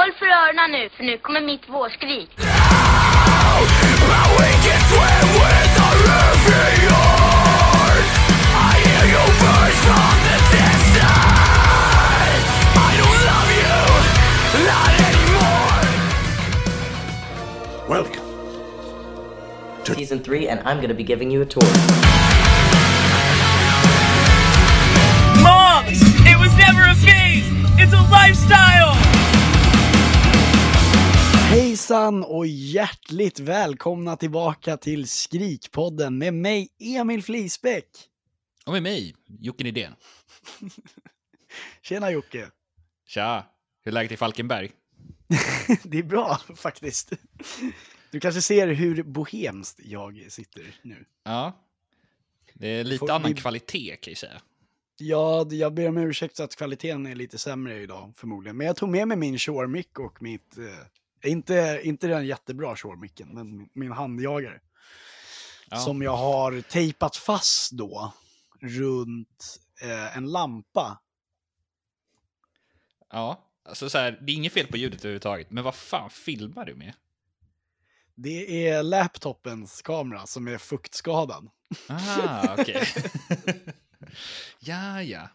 Håll för öronen nu, för nu kommer mitt vårskrik. Welcome. To season three, and I'm gonna be giving you a tour. Moms! It was never a phase! It's a lifestyle! Hejsan och hjärtligt välkomna tillbaka till Skrikpodden med mig Emil Flisbäck. Och med mig, Jocke Nydén. Tjena Jocke. Tja, hur är läget i Falkenberg? Det är bra faktiskt. Du kanske ser hur bohemskt jag sitter nu. Ja. Det är lite Får annan vi- kvalitet kan jag säga. Ja, jag ber om ursäkt att kvaliteten är lite sämre idag förmodligen. Men jag tog med mig min Shure-mick och mitt, eh, inte, inte den jättebra Shure-micken, men min, min handjagare. Ja. Som jag har tejpat fast då runt eh, en lampa. Ja, alltså så här, det är inget fel på ljudet överhuvudtaget, men vad fan filmar du med? Det är laptopens kamera som är fuktskadad. Ah, okej. ja, ja.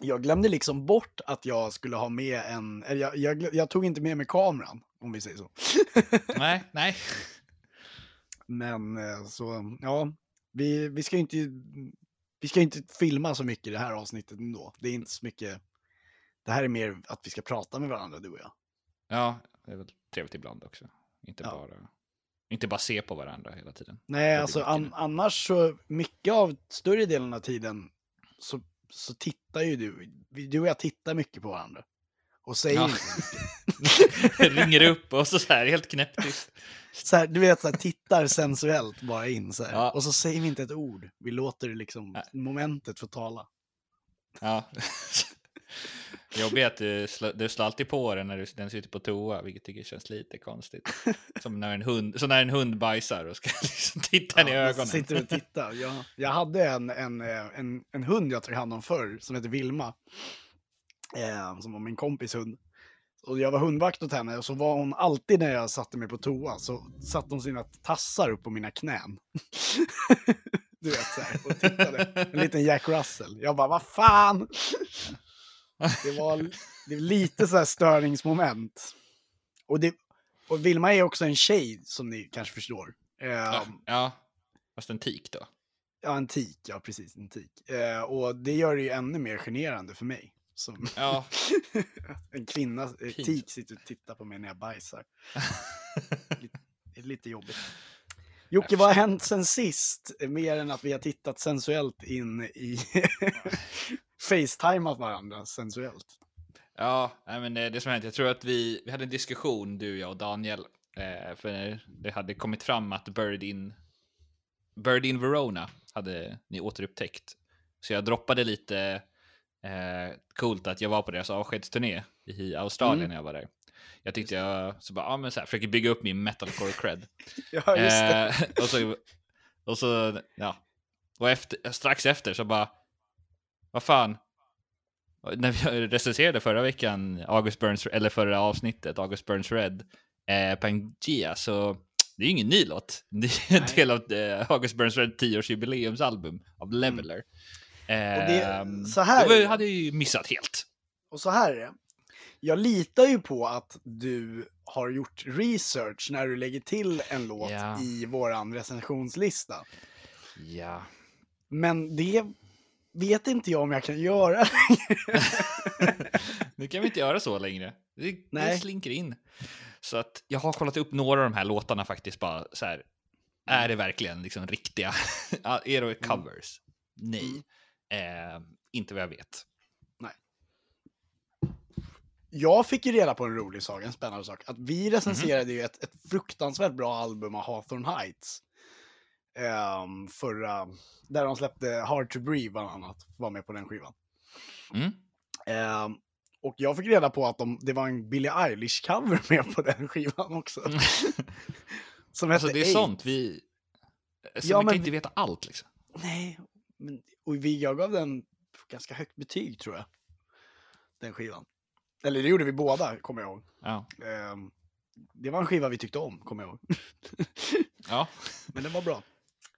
Jag glömde liksom bort att jag skulle ha med en, jag, jag, jag tog inte med mig kameran, om vi säger så. Nej, nej. Men eh, så, ja, vi, vi ska ju inte, vi ska inte filma så mycket i det här avsnittet ändå. Det är inte så mycket, det här är mer att vi ska prata med varandra, du och jag. Ja, det är väl trevligt ibland också. Inte, Ja. bara, inte bara se på varandra hela tiden. Nej, alltså an, annars så, mycket av större delen av tiden så, så tittar ju du, du och jag tittar mycket på varandra. Och säger Ja. Ringer upp och så, så här helt knäpptyst. Så här, du vet, så här, tittar sensuellt bara in så. Ja. Och så säger vi inte ett ord. Vi låter liksom Nej. momentet få tala. Ja. Jobbigt att du slår, du slår alltid på den när du, den sitter på toa, vilket tycker jag känns lite konstigt. Som när en hund, som när en hund bajsar och ska liksom titta i Ja, så ögonen. Sitter och tittar. Jag, jag hade en, en, eh, en, en hund jag tog hand om förr som hette Vilma. Eh, som var min kompis hund. Och jag var hundvakt åt henne och så var hon alltid när jag satte mig på toa så satte hon sina tassar upp på mina knän. du vet så här, och tittade. En liten Jack Russell. Jag bara, vad fan! Det var, det var lite så här störningsmoment. Och, det, och Vilma är också en tjej som ni kanske förstår. Eh, Ja, ja, fast en tik då. Ja, en tik, ja precis, en tik. Eh, och det gör det ju ännu mer generande för mig. Som Ja, en kvinna, eh, tik, sitter och tittar på mig när jag bajsar. det är lite jobbigt. Jocke, vad har hänt sen sist? Eh, Mer än att vi har tittat sensuellt in i Facetimeat varandra sensuellt. ja men det, det som hänt, jag tror att vi, vi hade en diskussion, du, jag och Daniel, eh, för det hade kommit fram att Bird in, Bird in Verona hade ni återupptäckt. Så jag droppade lite eh, coolt att jag var på deras avskedsturné i Australien Mm. när jag var där. Jag tyckte jag så bara, ja, men så här, försöker bygga upp min metalcore cred. Ja, just det. Eh, och så, och så, ja. Och efter, strax efter så bara, vad fan. När vi recenserade förra veckan, August Burns, eller förra avsnittet, August Burns Red, eh, Pangea, så det är ju ingen ny låt. Det är en del av eh, August Burns Red 10-årsjubileumsalbum av Leveler. Mm. Och det- Ehm, så här- Det hade jag ju missat helt. Och så här är det. Jag litar ju på att du har gjort research när du lägger till en låt Ja. i våran recensionslista. Ja. Men det vet inte jag om jag kan göra. nu kan vi inte göra så längre. Det, det Nej. slinker in. Så att jag har kollat upp några av de här låtarna faktiskt bara så här. Är det verkligen liksom riktiga? Är det covers? Nej. Eh, inte vad jag vet. Jag fick ju reda på en rolig sak, en spännande sak. Att vi recenserade ju ett, ett fruktansvärt bra album av Hawthorne Heights. Ehm, förra, där de släppte Hard to Breathe bland annat, var med på den skivan. Mm. Ehm, och jag fick reda på att de, det var en Billie Eilish-cover med på den skivan också. Som Alltså det är Eight. sånt vi... Så Ja, vi kan inte vi- veta allt liksom. Nej, men, och vi, jag gav den ganska högt betyg tror jag. Den skivan. Eller det gjorde vi båda, kommer jag ihåg. Ja. Ehm, det var en skiva vi tyckte om, kommer jag ihåg. ja. Men det var bra.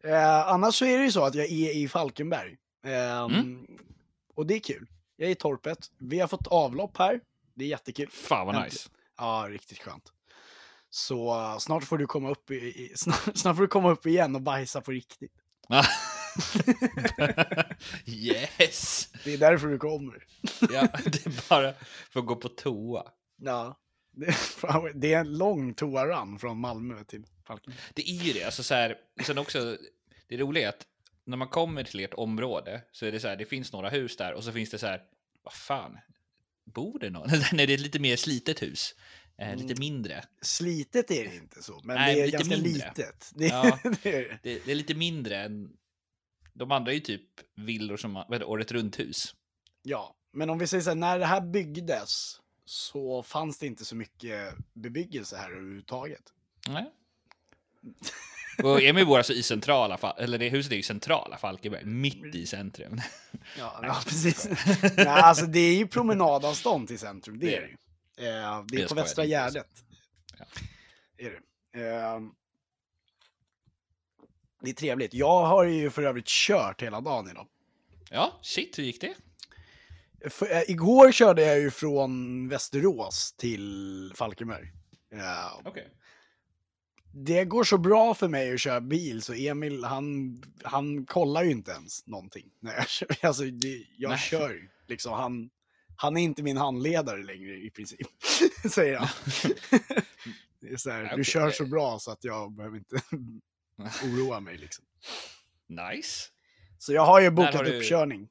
Eh, annars så är det ju så att jag är i Falkenberg. Ehm, Mm. Och det är kul. Jag är i torpet. Vi har fått avlopp här. Det är jättekul. Fan vad nice. Ja, riktigt skönt. Så eh, snart får du komma upp i, i, snart, snart får du komma upp igen och bajsa på riktigt. yes! Det är därför du kommer. Ja, det är bara för att gå på toa. Ja. Det, är en lång toarun från Malmö till Falkenberg. Det är ju det. Alltså så här, sen också, det roliga är att när man kommer till ert område så är det så här, det finns några hus där och så finns det så här, vad fan, bor det någon? Nej, det är ett lite mer slitet hus. Eh, lite Mm. mindre. Slitet är det inte så, men Nej, det är lite ganska mindre. litet. Det, Ja. det är det. Det, det är lite mindre än, de andra är ju typ villor som, vad är det, året runt hus. Ja, men om vi säger så här, när det här byggdes så fanns det inte så mycket bebyggelse här överhuvudtaget. Nej. Och Emil bor alltså i centrala, eller det huset är ju centrala Falkenberg, mitt i centrum. Ja, ja precis. Nej, alltså det är ju promenadavstånd till centrum, det Det är är det ju. Eh, det är Jag på Västra är Gärdet. Ja. Är det. Eh, det är trevligt. Jag har ju för övrigt kört hela dagen idag. Ja, shit, hur gick det? För, eh, igår körde jag ju från Västerås till Falkenberg. Eh, Okej. det går så bra för mig att köra bil så Emil han, han kollar ju inte ens någonting. När jag kör. Alltså, det, jag Nej. kör liksom, han, han är inte min handledare längre i princip, säger han. det är så här, Ja, du kör så bra så att jag behöver inte oroa mig. Liksom. Nice. Så jag har ju bokat har du- uppkörning.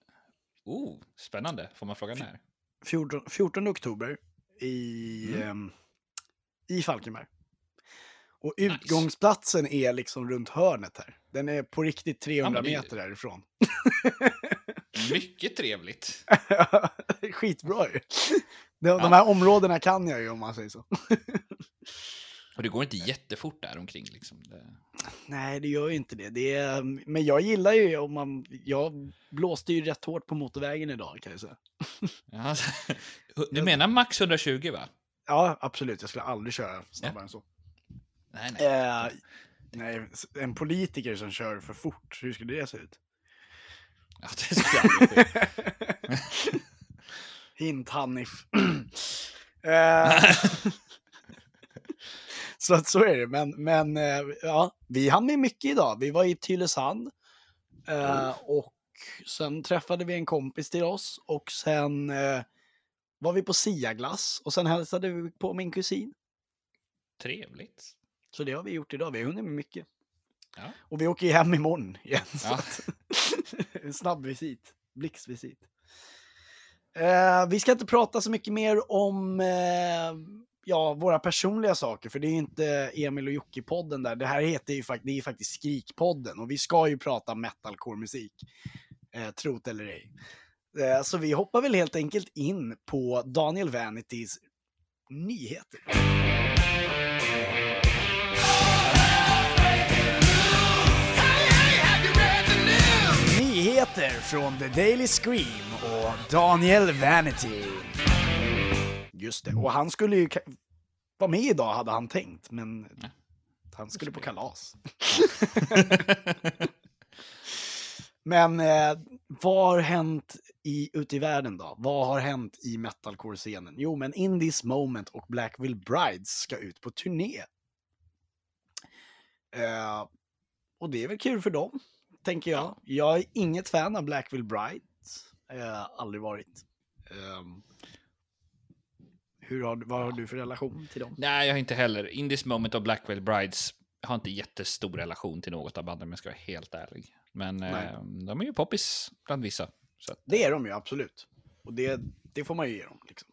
Oh, spännande. Får man fråga när? 14, 14 oktober i, Mm. ehm, i Falkenberg. Och Nice. utgångsplatsen är liksom runt hörnet här. Den är på riktigt 300 men det är- meter härifrån. Mycket trevligt. Skitbra ju. De, Ja. de här områdena kan jag ju om man säger så. Och det går inte jättefort där omkring liksom. Det... Nej, det gör ju inte det. det är, men jag gillar ju om man... Jag blåste ju rätt hårt på motorvägen idag kan jag säga. Ja, du menar max 120 va? Ja, absolut. Jag skulle aldrig köra snabbare än så. Nej, nej. Eh, nej, en politiker som kör för fort, hur skulle det se ut? Ja, det skulle ske. Hint Hanif. Eh, så att så är det. Men, men eh, ja, vi hann med mycket idag. Vi var i Tylösand. eh, och sen träffade vi en kompis till oss. Och sen eh, var vi på Siaglass. Och sen hälsade vi på min kusin. Trevligt. Så det har vi gjort idag. Vi har hunnit med mycket. Ja. Och vi åker ju hem imorgon igen. Ja. en snabb visit. Blixtvisit. Eh, vi ska inte prata så mycket mer om eh, ja, våra personliga saker, för det är ju inte Emil och Jocke-podden där. Det här heter ju det är ju faktiskt Skrikpodden och vi ska ju prata metalcore-musik. Eh, trot eller ej. Eh, så vi hoppar väl helt enkelt in på Daniel Vanitys nyheter. Nyheter från The Daily Scream och Daniel Vanity. Just det, och han skulle ju vara med idag hade han tänkt, men han skulle på kalas. Men eh, vad har hänt i, ute i världen då? Vad har hänt i metalcore-scenen? Jo, men In This Moment och Blackville Brides ska ut på turné. Eh, och det är väl kul för dem, tänker jag. Jag är inget fan av Blackville Brides. Eh, aldrig varit. Ehm, hur har, vad har du för relation till dem? Nej, jag har inte heller. In this moment of Blackwell Brides jag har inte jättestor relation till något av banden om jag ska vara helt ärlig. Men eh, de är ju poppis bland vissa. Så Det är de ju absolut. Och det, det får man ju ge dem. Liksom.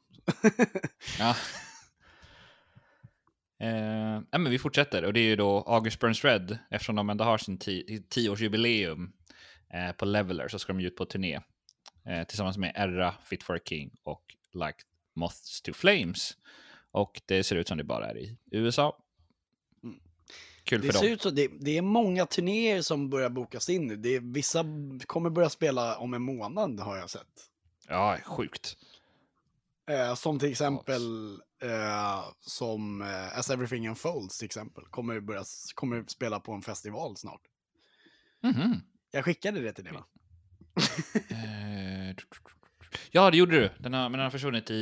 ja. Eh, men vi fortsätter och det är ju då August Burns Red eftersom de ändå har sin ti- tioårsjubileum eh, på Leveler så ska de ju ut på turné eh, tillsammans med Erra, Fit for a King och Like Moths to Flames. Och det ser ut som det bara är i USA. Mm. Kul Det för ser dem. ut så. Det, det är många turnéer som börjar bokas in nu. Det är, vissa kommer börja spela om en månad har jag sett. Ja, sjukt. Eh, som till exempel eh, som eh, As Everything Unfolds till exempel. Kommer, börja, kommer spela på en festival snart. Mhm. Jag skickade det till dig va? Ja, det gjorde du. Den har, men den har försvunnit i,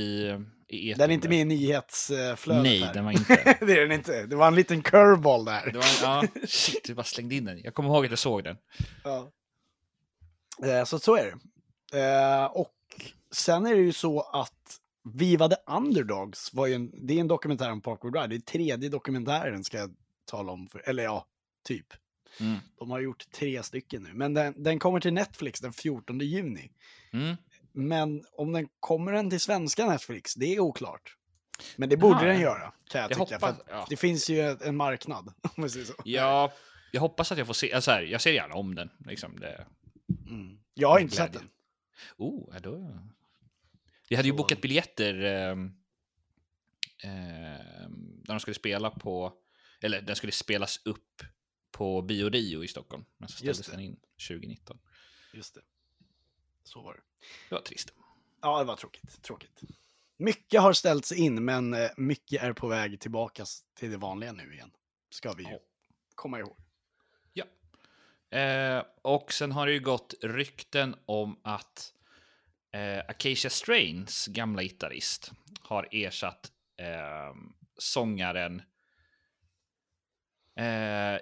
i etern Den är inte med i nyhetsflödet Nej, här. den var inte. det är den inte. Det var en liten curveball där. Det var, ja, shit, du bara slängde in den. Jag kommer ihåg att jag såg den. Ja. Eh, så så är det. Eh, och sen är det ju så att Viva the Underdogs var ju en, det är en dokumentär om Parkwood Ride. Det är tredje dokumentären ska jag tala om. För, eller ja, typ. Mm. De har gjort tre stycken nu. Men den, den kommer till Netflix den 14 juni. Mm. Men om den kommer den till svenska Netflix, det är oklart. Men det borde Ja, den göra, kan jag, Jag tycka. hoppas- ja. Det finns ju en marknad, om säger så. Ja, jag hoppas att jag får se. Alltså här, jag ser gärna om den. Liksom det. Mm. Jag har inte Glädje. sett den. Oh, då... Vi hade ju Så- bokat biljetter ehm, ehm, när de skulle spela på, eller den skulle spelas upp på Bio Rio i Stockholm. Men så ställdes den in 2019. Just det. Så var det. Det var trist. Ja, det var tråkigt. tråkigt. Mycket har ställts in, men eh, mycket är på väg tillbaka till det vanliga nu igen. Ska vi ju komma ihåg. Ja. Eh, och sen har det ju gått rykten om att eh, Acacia Strains gamla gitarrist har ersatt eh, sångaren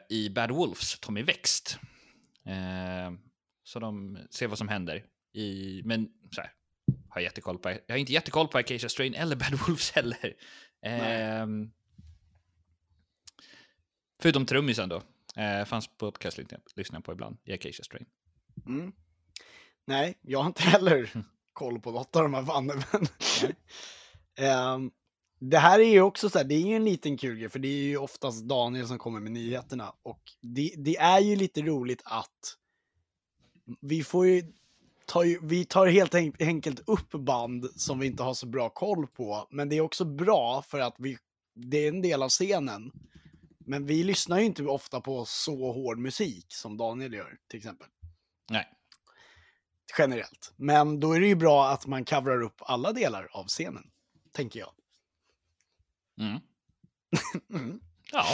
i Bad Wolves, Tommy Växt. Eh, så de ser vad som händer. I, men så här, har jättekoll på, jag har inte jättekoll på Acacia Strain eller Bad Wolves heller. Eh, förutom trummisen då. Eh, fanns podcast lyssnar jag på ibland i Acacia Strain. Mm. Nej, jag har inte heller koll på något av de här banden. Ehm, det här är ju också så här, det är ju en liten kul grej, för det är ju oftast Daniel som kommer med nyheterna. Och det, det är ju lite roligt att vi får ju, ta ju, vi tar helt en- enkelt upp band som vi inte har så bra koll på. Men det är också bra för att vi, det är en del av scenen. Men vi lyssnar ju inte ofta på så hård musik som Daniel gör, till exempel Nej. generellt. Men då är det ju bra att man coverar upp alla delar av scenen, tänker jag. Mm. Mm. Ja.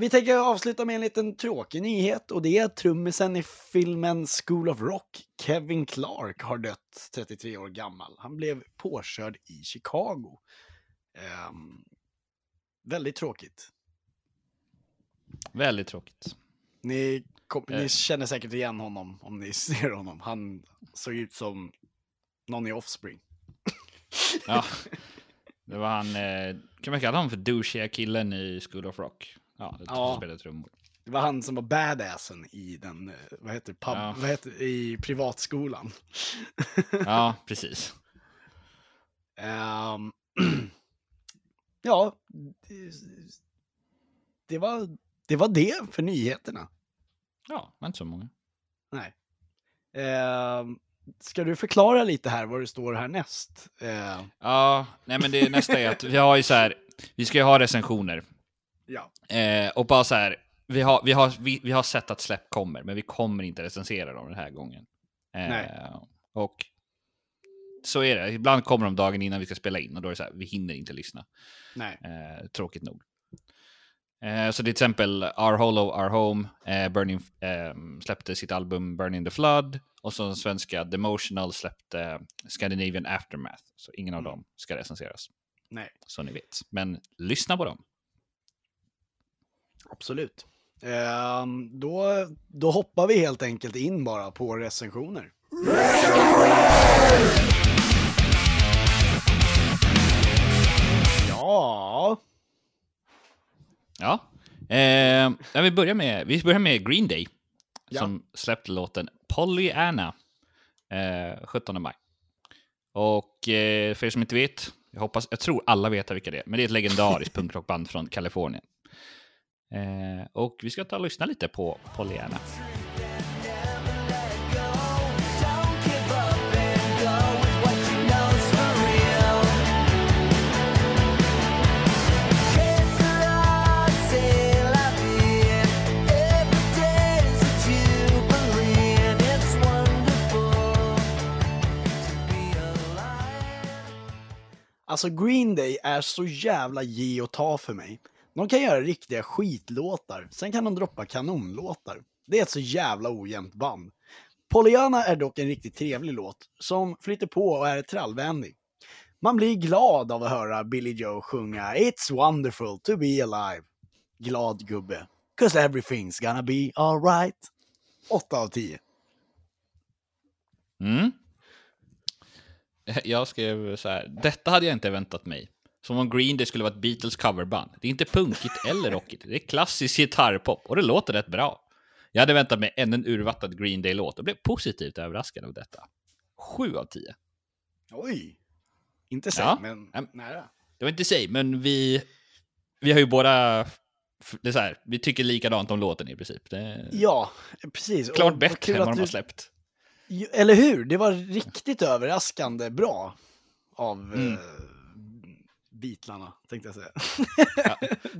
Vi tänker avsluta med en liten tråkig nyhet och det är att trummisen i filmen School of Rock, Kevin Clark, har dött 33 år gammal. Han blev påkörd i Chicago. Ehm, väldigt tråkigt. Väldigt tråkigt. Ni, kom, Eh. ni känner säkert igen honom om ni ser honom. Han såg ut som någon i Offspring. Ja. Det var han, eh, kan man kalla honom för douchiga killen i School of Rock? Ja, det Ja. spelade trummor. Det var han som var badassen i den, eh, vad heter, pub, Ja. vad heter i privatskolan. Ja, precis. Ehm, ja, det, det, var, det var det för nyheterna. Ja, var inte så många. Nej. Ehm, ska du förklara lite här vad det står härnäst? Uh, Ja, nej men det nästa är att vi har ju så här, vi ska ju ha recensioner. Ja, Eh, och bara så här, vi har, vi, har, vi, vi har sett att släpp kommer, men vi kommer inte recensera dem den här gången. Eh, Nej. Och så är det. Ibland kommer de dagen innan vi ska spela in och då är det så här, vi hinner inte lyssna. nej. Eh, tråkigt nog. Eh, så till exempel Our Hollow, Our Home, eh, Burning, eh, släppte sitt album Burning the Flood och så den svenska Demotional släppte Scandinavian Aftermath. Så ingen av Mm. dem ska recenseras, Nej, så ni vet. Men lyssna på dem. Absolut. Ehm, då, då hoppar vi helt enkelt in bara på recensioner. Ja, Ja, eh, ja, vi, börjar med, vi börjar med Green Day Ja. som släppte låten Pollyanna eh, 17 maj. Och eh, för er som inte vet, jag, hoppas, jag tror alla vet vilka det är, men det är ett legendariskt punkrockband från Kalifornien. Eh, och vi ska ta och lyssna lite på Pollyanna. Alltså Green Day är så jävla ge och ta för mig. De kan göra riktiga skitlåtar, sen kan de droppa kanonlåtar. Det är ett så jävla ojämnt band. Pollyanna är dock en riktigt trevlig låt, som flyter på och är trallvänlig. Man blir glad av att höra Billy Joe sjunga It's wonderful to be alive. Glad gubbe. Cause everything's gonna be alright. 8 av 10. Mm. Jag skrev så här. Detta hade jag inte väntat mig. Som om Green Day skulle vara ett Beatles coverband. Det är inte punkigt eller rockigt. Det är klassisk gitarrpop och det låter rätt bra. Jag hade väntat mig ännu en urvattnad Green Day-låt och blev positivt överraskad av detta. 7 av 10. Oj! Inte säg, Ja. men nära. Det var inte säg, men vi, vi har ju båda... Det är så här, vi tycker likadant om låten i princip. Det Ja, precis. Och klart vad bättre än vad de har släppt. Eller hur? Det var riktigt överraskande bra av Mm. eh, Beatlarna, tänkte jag säga.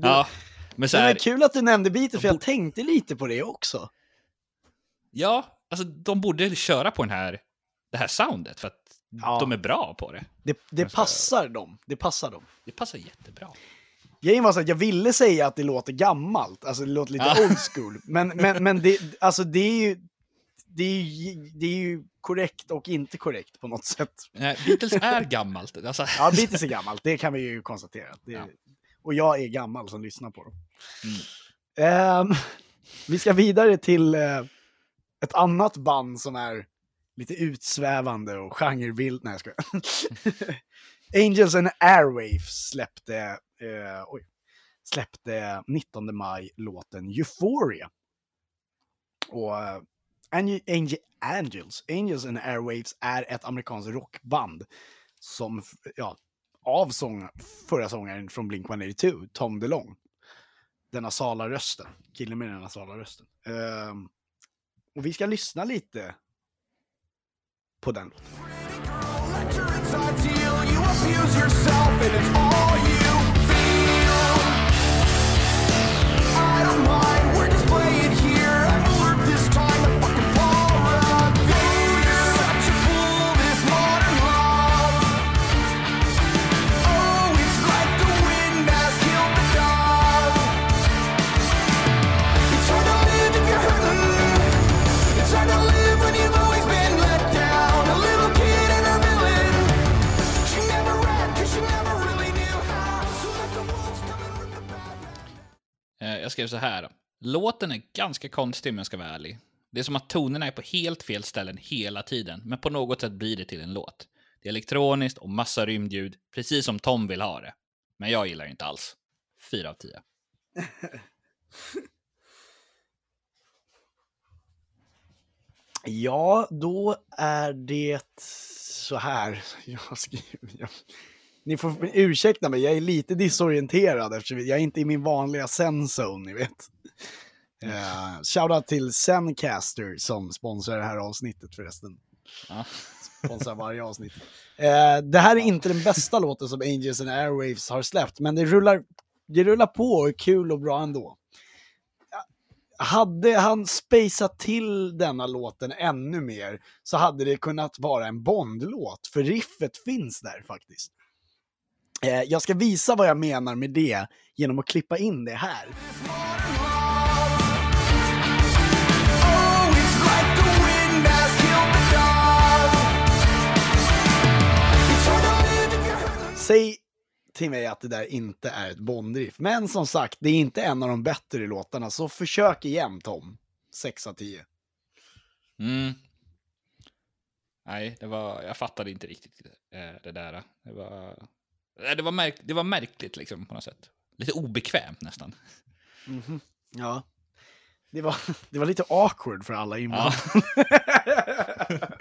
Ja, men så Det här, var kul att du nämnde Beatles, för jag tänkte lite på det också. ja, alltså de borde köra på den här, det här soundet för att Ja. de är bra på det. Det, det Alltså- passar dem. Det passar dem. Det passar jättebra. Grejen var så att jag ville säga att det låter gammalt, alltså det låter lite Ja. old school. Men, men, men det, alltså det är ju... Det är, ju, det är ju korrekt och inte korrekt på något sätt. Nej, Beatles är gammalt. Alltså, Ja, Beatles är gammalt, det kan vi ju konstatera. Det, Ja. Och jag är gammal som lyssnar på dem. Mm. Ehm, vi ska vidare till eh, ett annat band som är lite utsvävande och genrebild. Nej, jag skojar. Angels and Airwaves släppte, eh, oj, släppte 19 maj låten Euphoria. Och eh, Ange- Ange- Angels, Angels and Airwaves är ett amerikanskt rockband som, ja, av sång, förra sångaren från Blink-182, Tom DeLong. Den nasala rösten, killen med den nasala rösten. Ehm, och vi ska lyssna lite på den låten. want Jag skrev så här. Låten är ganska konstig om jag ska vara ärlig. Det är som att tonerna är på helt fel ställen hela tiden, men på något sätt blir det till en låt. Det är elektroniskt och massa rymdljud, precis som Tom vill ha det. Men jag gillar det inte alls. 4 av 10. Ja, då är det så här. Jag skriver, jag, ni får ursäkta mig, jag är lite disorienterad eftersom jag är inte i min vanliga zen-zone, ni vet. Uh, Shoutout till Zencaster som sponsrar det här avsnittet förresten. Ja. Sponsrar varje avsnitt. Eh, det här är inte den bästa låten som Angels and Airwaves har släppt, men det rullar, det rullar på och är kul och bra ändå. Hade han spacat till denna låten ännu mer så hade det kunnat vara en Bond-låt, för riffet finns där faktiskt. Eh, jag ska visa vad jag menar med det genom att klippa in det här. Säg till mig att det där inte är ett Bondriff. Men som sagt, det är inte en av de bättre låtarna, så försök igen Tom. 6 av 10. Mm. Nej, det var, jag fattade inte riktigt eh, det där. Det var, det var, märk, det var märkligt liksom på något sätt. Lite obekvämt nästan. Ja. Det var, det var lite awkward för alla Ja. inblandade.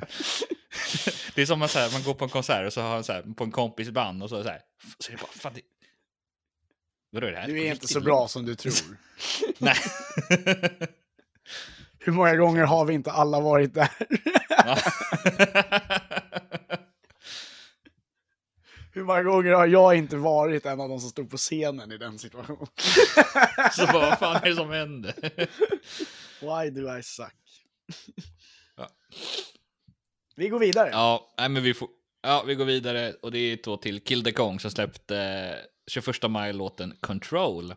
det är som att här, man går på en konsert och så har man så här, på en kompis band och så, så här, så är det bara, fan det... Vadå är det här? Du är inte så bra som du tror. Nej. Hur många gånger har vi inte alla varit där? Hur många gånger har jag inte varit en av de som stod på scenen i den situationen? så bara, vad fan är det som händer? Why do I suck? Ja. Vi går vidare. ja, nej, men vi får, Ja, vi går vidare och det är då till Kill the Kong som släppte eh, 21 maj låten Control.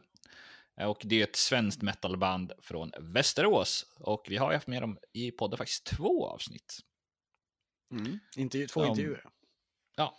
Eh, Och det är ett svenskt metalband från Västerås. Och vi har ju haft med dem i podden faktiskt två avsnitt. Mm. Intervju, två intervjuer. Ja,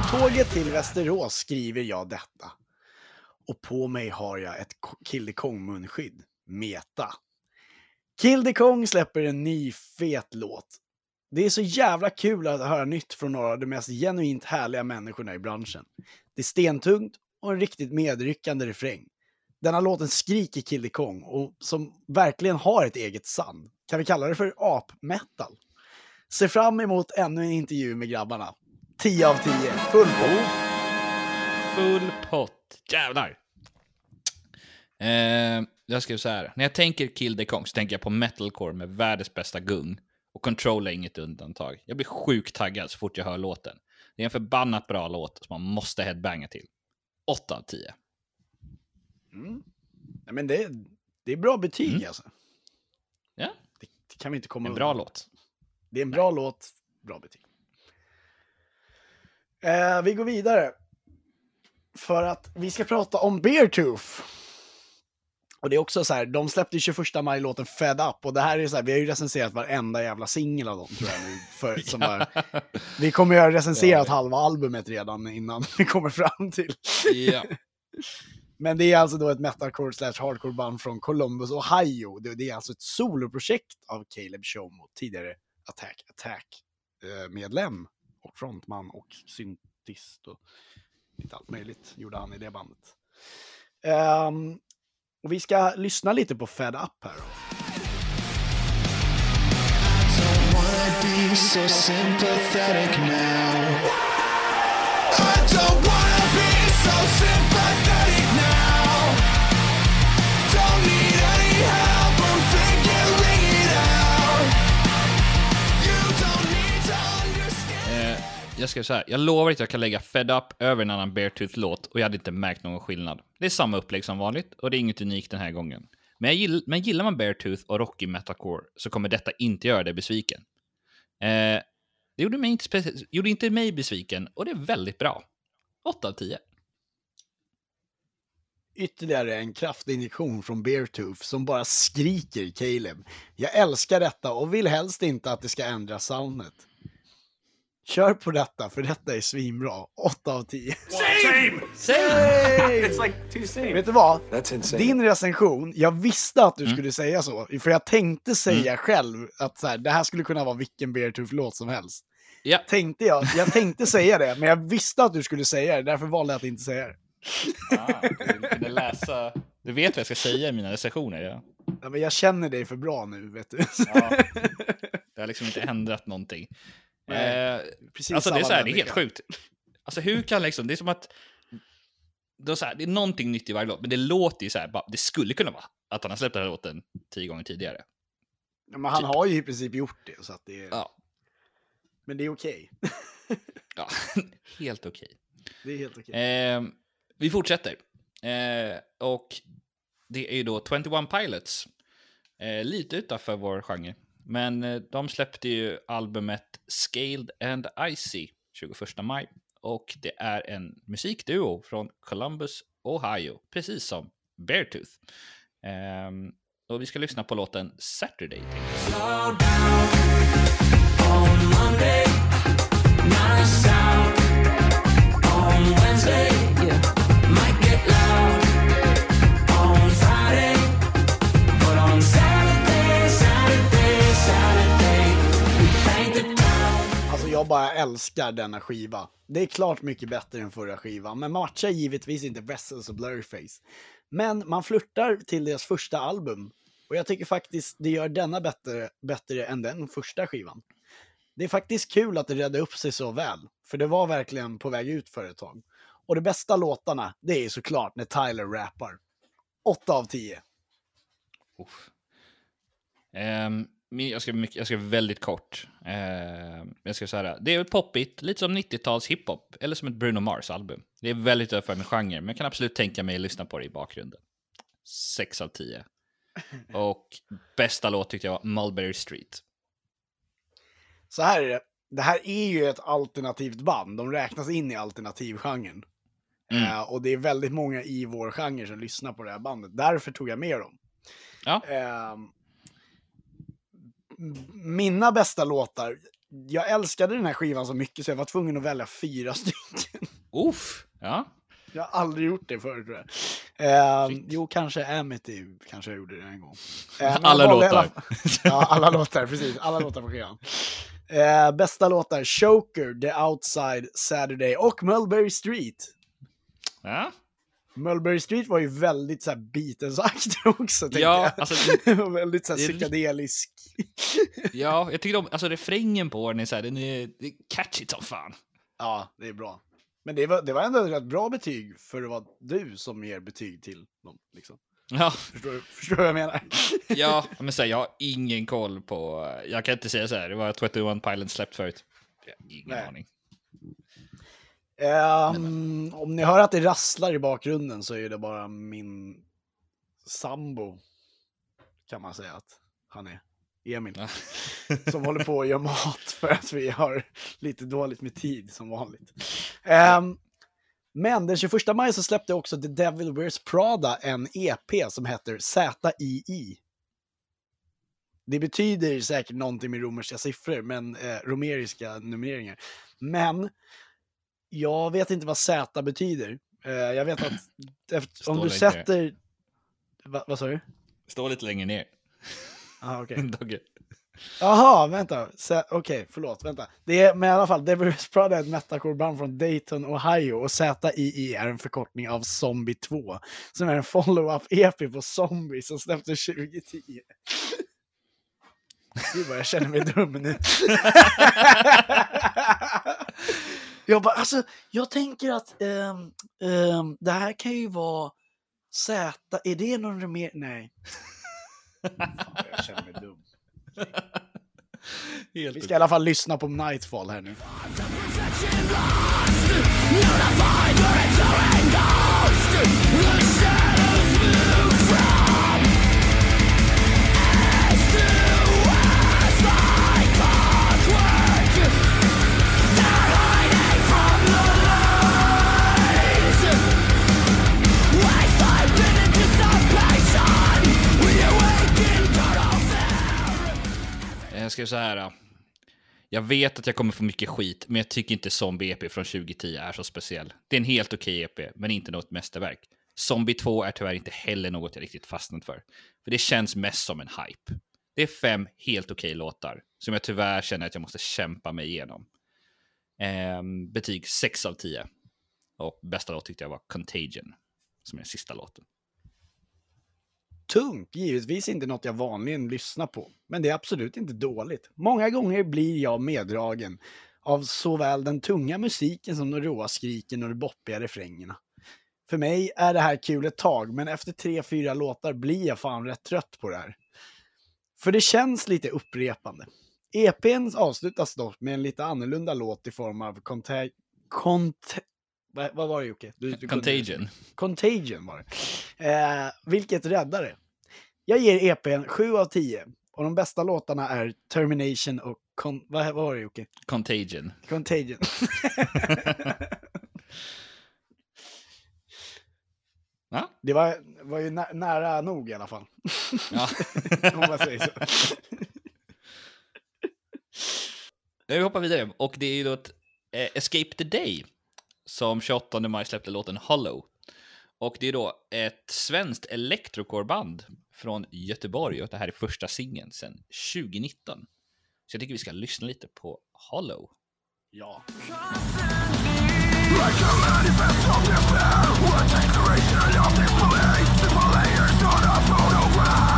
På tåget till Västerås skriver jag detta. Och på mig har jag ett Kill the Kong-munskydd. Meta. Kill the Kong släpper en ny fet låt. Det är så jävla kul att höra nytt från några av de mest genuint härliga människorna i branschen. Det är stentungt och en riktigt medryckande refräng. Denna låten skriker Kill the Kong och som verkligen har ett eget sand. Kan vi kalla det för ap-metal? Se fram emot ännu en intervju med grabbarna. 10 av 10, full på. Full pott. Jävlar! Eh, jag skrev så här. När jag tänker Kill the Kong så tänker jag på metalcore med världens bästa gung. Och Control är inget undantag. Jag blir sjukt taggad så fort jag hör låten. Det är en förbannat bra låt som man måste headbanga till. 8 av 10. Nej, men det, det är bra betyg Mm. alltså. Ja, Det, det kan vi inte komma en bra undan. låt. Det är en bra låt, bra betyg. Eh, vi går vidare. För att vi ska prata om Beartooth. Och det är också så här, de släppte 21 maj låten Fed Up och det här är så här, vi har ju recenserat varenda jävla singel av dem tror jag nu. För, som har, vi kommer ju ha recenserat halva albumet redan innan vi kommer fram till. Ja. Men det är alltså då ett metalcore slash hardcore band från Columbus, Ohio. Det, det är alltså ett soloprojekt av Caleb Shomo, tidigare Attack Attack eh, och frontman och syntist och lite allt möjligt gjorde han i det bandet. Um, och vi ska lyssna lite på Fed Up här. Då. wanna be so sympathetic now. I don't jag skrev så här. Jag lovar att jag kan lägga Fed Up över en annan Beartooth-låt och jag hade inte märkt någon skillnad. Det är samma upplägg som vanligt och det är inget unikt den här gången. Men, jag gill, men gillar man Beartooth och rockig metalcore så kommer detta inte göra dig besviken. Eh, det gjorde, mig inte gjorde inte mig besviken och det är väldigt bra. 8 av 10. Ytterligare en kraftinjektion från Beartooth som bara skriker Caleb. Jag älskar detta och vill helst inte att det ska ändra soundet. Kör på detta, för detta är svinbra. 8 av 10. Same! Hey! It's like two same. Vet du vad? That's insane. Din recension, jag visste att du skulle säga så. För jag tänkte säga själv att så här, det här skulle kunna vara vilken Beartooth-låt som helst. Ja, Tänkte jag. Jag tänkte säga det, men jag visste att du skulle säga det. Därför valde jag att inte säga det. ah, du kunde läsa. Du vet vad jag ska säga i mina recensioner. Ja. Ja, men jag känner dig för bra nu, vet du. Ja. Det har liksom inte ändrat någonting. Nej, Eh, Precis alltså det är, så här, det är helt sjukt. Alltså hur kan liksom, det är som att det är, så här, det är någonting nytt i varje låt, men det låter ju så här, bara, det skulle kunna vara att han har släppt den här låten tio gånger tidigare. Ja, men han har ju i princip gjort det, så att det. Ja, Men det är okej. ja helt okej. Det är helt okej. Eh, vi fortsätter. Eh, och det är ju då 21 Pilots. Eh, lite utanför vår genre. Men eh, de släppte ju albumet Scaled and Icy 21 maj. Och det är en musikduo från Columbus, Ohio. Precis som Beartooth. Um, och vi ska lyssna på låten Saturday. Jag. Bara älskar denna skiva. Det är klart mycket bättre än förra skivan, men matchar givetvis inte Vessels och Blurryface. Men man flörtar till deras första album. Och jag tycker faktiskt det gör denna bättre, bättre än den första skivan. Det är faktiskt kul att det redde upp sig så väl, för det var verkligen på väg ut för ett tag. Och de bästa låtarna, det är såklart när Tyler rappar. 8 av 10. Um, jag, ska mycket, jag ska väldigt kort. Ehm, jag ska säga det. Är poppigt, lite som 90-tals hiphop, eller som ett Bruno Mars-album. Det är väldigt över min genre, men jag kan absolut tänka mig att lyssna på det i bakgrunden. 6 av 10. Och bästa låt tyckte jag var Mulberry Street. Så här är det. Det här är ju ett alternativt band. De räknas in i alternativgenren. Mm. Eh, och det är väldigt många i vår genre som lyssnar på det här bandet. Därför tog jag med dem. Ja. Eh, mina bästa låtar. Jag älskade den här skivan så mycket så jag var tvungen att välja fyra stycken. Uff, ja. Jag har aldrig gjort det förut tror jag. Eh, jo, kanske Amity kanske jag gjorde det en gång. Eh, Alla låtar. Ja, alla låtar, precis. Alla låtar på skivan. Eh, bästa låtar, Choker, The Outside, Saturday och Mulberry Street. ja. Mulberry Street var ju väldigt så här Beatles-aktig också, Ja, jag. alltså, Det var väldigt så här det psykedelisk. ja, jag tycker om, alltså refrängen på den är så här, den är, det är catchy som fan. Ja, det är bra. Men det var, det var ändå ett rätt bra betyg för att vara du som ger betyg till dem. Liksom. Ja, Förstår, du- förstår du vad jag menar? ja men så här, jag har ingen koll på, jag kan inte säga så här, det var 21 Pilots släppt förut. Ingen Nej. aning. Ehm, om ni hör att det rasslar i bakgrunden så är det bara min sambo, kan man säga att han är. Emil. Ja. Som håller på att göra mat för att vi har lite dåligt med tid som vanligt. Ehm, men den 21 maj så släppte också The Devil Wears Prada en EP som heter ZII. Det betyder säkert någonting med romerska siffror, men eh, romeriska numreringar. Men jag vet inte vad Z betyder. Eh, jag vet att efter, om du längre. sätter... Va, vad sa du? Stå lite längre ner. Ah, okej. Dogge. Jaha, vänta. Okej, förlåt. Vänta. Det är, men i alla fall, Devil Wears Prada är ett metalcore-band från Dayton, Ohio och ZII är en förkortning av Zombie 2 som är en follow-up EP på Zombie som släpptes 2010. Gud vad jag känner mig dum nu. Jag bara, alltså, jag tänker att ehm, ehm, det här kan ju vara Z, är det någon mer? Nej. Fan, jag känner mig dum. Helt Vi ska i alla fall lyssna på Nightfall här nu. Jag ska så här. Äh, jag vet att jag kommer få mycket skit, men jag tycker inte Zombie EP från 2010 är så speciell. Det är en helt okej EP, men inte något mästerverk. Zombie 2 är tyvärr inte heller något jag riktigt fastnat för. För det känns mest som en hype. Det är fem helt okej låtar, som jag tyvärr känner att jag måste kämpa mig igenom. Ehm, betyg 6 av 10. Och bästa låt tyckte jag var Contagion, som är den sista låten. Tungt, givetvis inte något jag vanligen lyssnar på, men det är absolut inte dåligt. Många gånger blir jag meddragen av såväl den tunga musiken som de råa skriken och de boppiga refrängerna. För mig är det här kul ett tag, men efter tre, fyra låtar blir jag fan rätt trött på det här. För det känns lite upprepande. EPn avslutas dock med en lite annorlunda låt i form av conta- cont- vad, vad var det Jocke? Du, du Contagion. Contagion var det. Eh, vilket räddar det. Jag ger EPn 7 av 10. Och de bästa låtarna är Termination och Con- vad, vad var det Jocke? Contagion. Contagion. Ja? Det var, var ju nä- nära nog i alla fall. ja. Om man säger så. Vi hoppar vidare och det är ju då ett eh, Escape the Day som 28 maj släppte låten Hollow. Och det är då ett svenskt elektrokorband från Göteborg och det här är första singeln sedan 2019. Så jag tycker vi ska lyssna lite på Hollow. Ja. Jag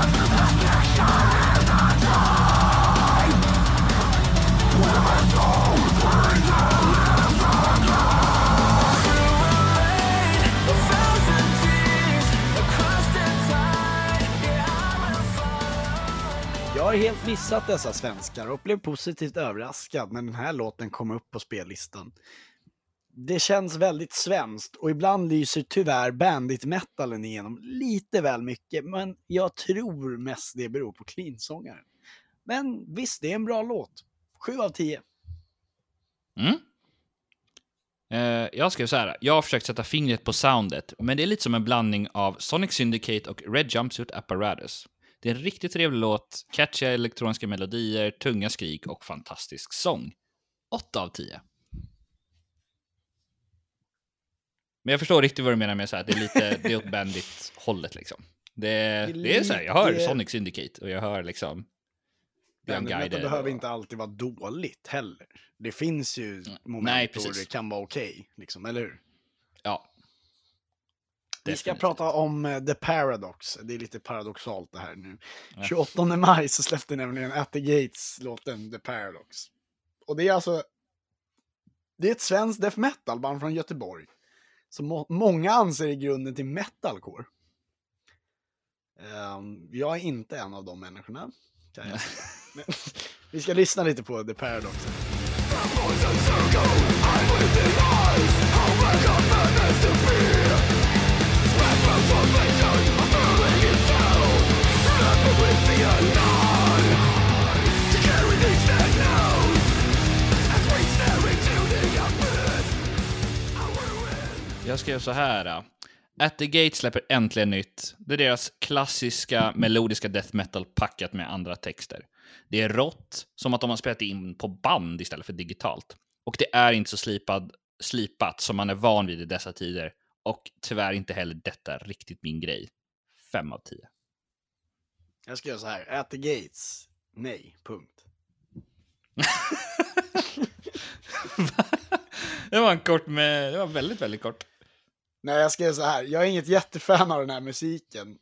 har helt missat dessa svenskar och blev positivt överraskad när den här låten kom upp på spellistan. Det känns väldigt svenskt och ibland lyser tyvärr bandit-metallen igenom lite väl mycket, men jag tror mest det beror på cleansångaren. Men visst, det är en bra låt. 7 av 10. Mm. Eh, jag skrev så här, jag har försökt sätta fingret på soundet, men det är lite som en blandning av Sonic Syndicate och Red Jumpsuit Apparatus. Det är en riktigt trevlig låt, catchiga elektroniska melodier, tunga skrik och fantastisk sång. 8 av 10. Men jag förstår riktigt vad du menar med så här, det är lite, det är åt bandit-hållet liksom. Det, det är så här, jag hör Sonic Syndicate och jag hör liksom Guider. behöver inte alltid vara dåligt heller. Det finns ju moment nej, då det kan vara okej, liksom, eller hur? Ja. Vi ska Definitivt. prata om eh, The Paradox. Det är lite paradoxalt det här nu. 28 maj så släppte nämligen At the Gates låten The Paradox. Och det är alltså... Det är ett svenskt death metal-band från Göteborg. Som må- många anser i grunden till metalcore. Ehm, jag är inte en av de människorna. Kan jag. Men, vi ska lyssna lite på The Paradox. Jag skrev så här. Äh. At the Gate släpper äntligen nytt. Det är deras klassiska melodiska death metal packat med andra texter. Det är rått, som att de har spelat in på band istället för digitalt. Och det är inte så slipad, slipat som man är van vid i dessa tider. Och tyvärr inte heller detta riktigt min grej. Fem av tio. Jag ska göra så här. At the Gates. Nej. Punkt. det var en kort med... Det var väldigt, väldigt kort. Nej, jag ska göra så här. Jag är inget jättefan av den här musiken.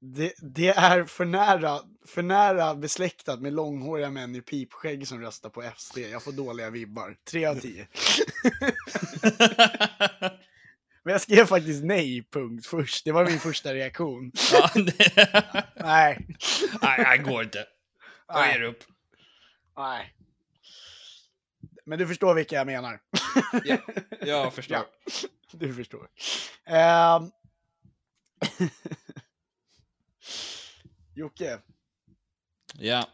Det, det är för nära, för nära besläktat med långhåriga män i pipskägg som röstar på SD. Jag får dåliga vibbar. Tre av tio. Men jag skrev faktiskt nej, punkt, först. Det var min första reaktion. ja, det... Nej, Nej, det går inte. Jag ger upp. nej. Men du förstår vilka jag menar. Ja, jag förstår. Ja, du förstår. Ehm. Jocke, Ja,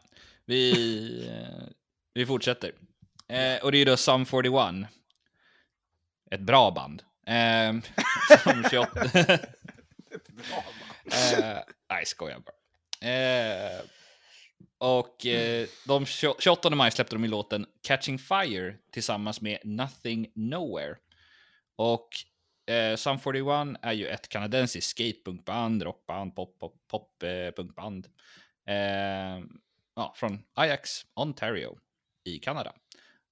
vi, vi fortsätter. Eh, och det är då Sum 41. Ett bra band. Eh, som 28... eh, nej, skojar bara. Eh, och eh, de 20 28 maj släppte de i låten Catching Fire tillsammans med Nothing Nowhere. Och eh, Sum 41 är ju ett kanadensiskt skatepunkband, rockband, pop, pop, pop eh, punkband. Eh, ja, från Ajax, Ontario i Kanada.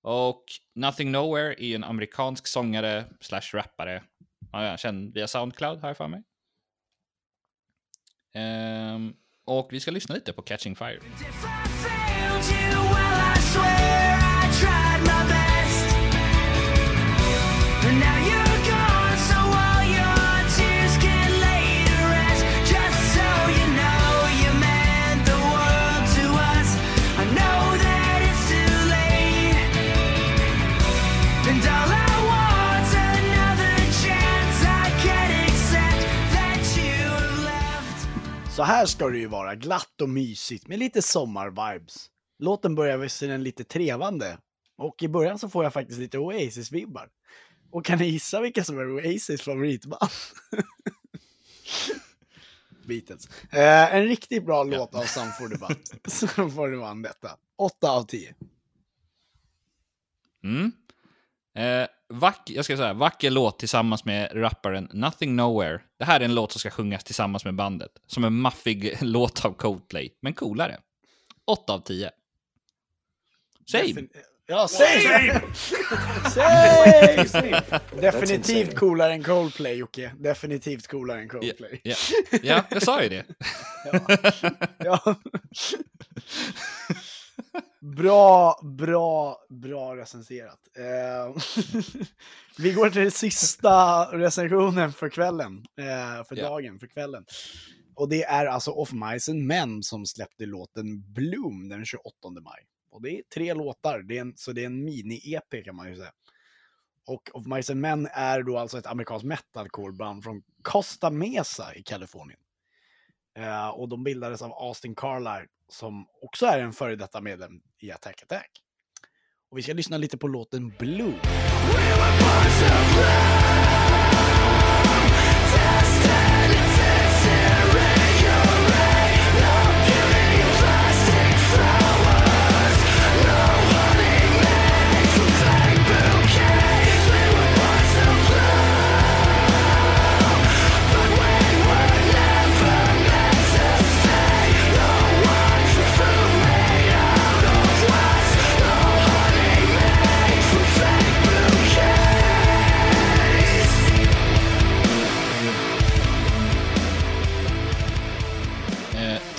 Och Nothing Nowhere är ju en amerikansk sångare slash rappare. Ja, är känd via Soundcloud har jag för mig. Um, och vi ska lyssna lite på Catching Fire. Så här ska det ju vara. Glatt och mysigt med lite sommarvibes. Låten börjar visserligen lite trevande. Och i början så får jag faktiskt lite Oasis-vibbar. Och kan ni gissa vilka som är Oasis favoritband? Beatles. Eh, en riktigt bra låt av Sam 41. Sam 41 detta. 8 av 10. Mm. Eh, vack, jag ska säga, vacker låt tillsammans med rapparen Nothing Nowhere. Det här är en låt som ska sjungas tillsammans med bandet. Som en maffig låt av Coldplay, men coolare. 8 av 10. Same. Defin- Ja, same! same! same. Definitivt coolare än Coldplay, Jocke. Definitivt coolare än Ja, Coldplay. ja. ja, jag sa ju det. Ja. Bra, bra, bra recenserat. Eh, vi går till den sista recensionen för kvällen. Eh, för Ja. dagen, för kvällen. Och det är alltså Of Mice and Men som släppte låten Bloom den 28 maj. Och det är tre låtar, det är en, så det är en mini-EP kan man ju säga. Och Of Mice and Men är då alltså ett amerikanskt metalcore-band från Costa Mesa i Kalifornien. Eh, och de bildades av Austin Carlisle som också är en före detta medlem i Attack Attack. Och vi ska lyssna lite på låten Blue. Eh,